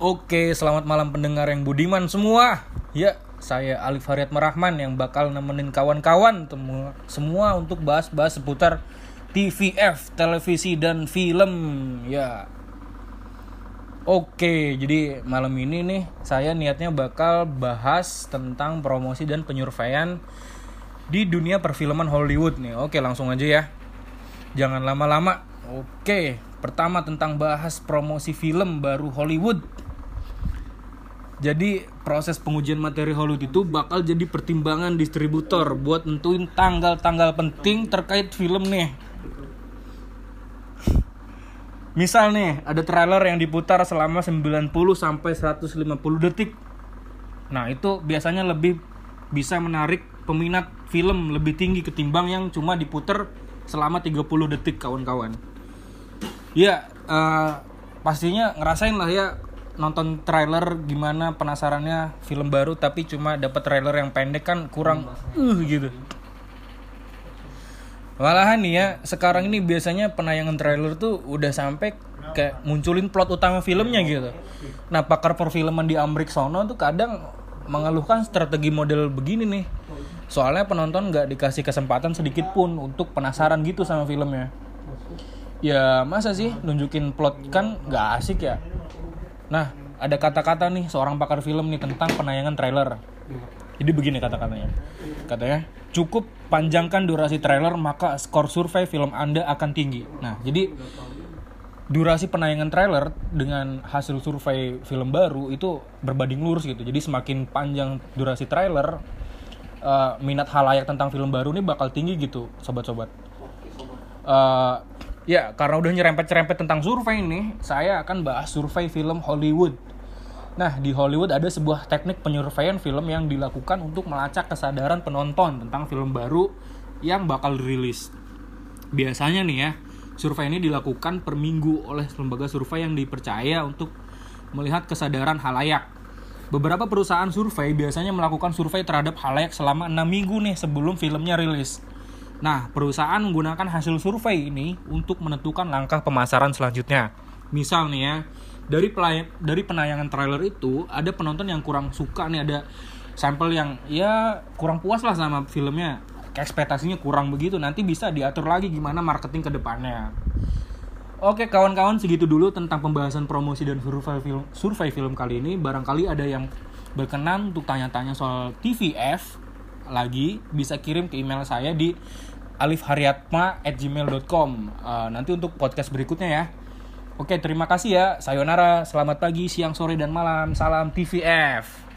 Oke, selamat malam pendengar yang budiman semua. Ya, saya Alif Haryat Merahman yang bakal nemenin kawan-kawan semua untuk bahas-bahas seputar TVF, televisi dan film. Ya. Oke, jadi malam ini nih saya niatnya bakal bahas tentang promosi dan penyurveian di dunia perfilman Hollywood nih. Oke, langsung aja ya. Jangan lama-lama. Oke, pertama tentang bahas promosi film baru Hollywood. Jadi proses pengujian materi Hollywood itu bakal jadi pertimbangan distributor buat nentuin tanggal-tanggal penting terkait film nih. Misal nih, ada trailer yang diputar selama 90 sampai 150 detik. Nah, itu biasanya lebih bisa menarik peminat film lebih tinggi ketimbang yang cuma diputar selama 30 detik kawan-kawan. Ya, eh, pastinya ngerasain lah ya nonton trailer gimana penasarannya film baru tapi cuma dapat trailer yang pendek kan kurang uh gitu. Malahan nih ya, sekarang ini biasanya penayangan trailer tuh udah sampai kayak munculin plot utama filmnya gitu. Nah, pakar perfilman di Amrik sono tuh kadang mengeluhkan strategi model begini nih. Soalnya penonton nggak dikasih kesempatan sedikit pun untuk penasaran gitu sama filmnya. Ya masa sih nunjukin plot kan nggak asik ya. Nah, ada kata-kata nih seorang pakar film nih tentang penayangan trailer. Jadi begini kata-katanya. Katanya, cukup panjangkan durasi trailer maka skor survei film Anda akan tinggi. Nah, jadi durasi penayangan trailer dengan hasil survei film baru itu berbanding lurus gitu. Jadi semakin panjang durasi trailer, eh, minat halayak tentang film baru ini bakal tinggi gitu, sobat-sobat. Eh, ya, karena udah nyerempet-nyerempet tentang survei ini, saya akan bahas survei film Hollywood. Nah, di Hollywood ada sebuah teknik penyurveian film yang dilakukan untuk melacak kesadaran penonton tentang film baru yang bakal rilis. Biasanya nih ya, survei ini dilakukan per minggu oleh lembaga survei yang dipercaya untuk melihat kesadaran halayak. Beberapa perusahaan survei biasanya melakukan survei terhadap halayak selama 6 minggu nih sebelum filmnya rilis. Nah, perusahaan menggunakan hasil survei ini untuk menentukan langkah pemasaran selanjutnya. Misal nih ya, dari pelay- dari penayangan trailer itu ada penonton yang kurang suka nih ada sampel yang ya kurang puas lah sama filmnya. Ekspektasinya kurang begitu nanti bisa diatur lagi gimana marketing ke depannya. Oke kawan-kawan segitu dulu tentang pembahasan promosi dan survei film survei film kali ini. Barangkali ada yang berkenan untuk tanya-tanya soal TVF lagi bisa kirim ke email saya di alifharyatma@gmail.com Eh, nanti untuk podcast berikutnya ya Oke, terima kasih ya. Sayonara, selamat pagi, siang, sore, dan malam. Salam TVF.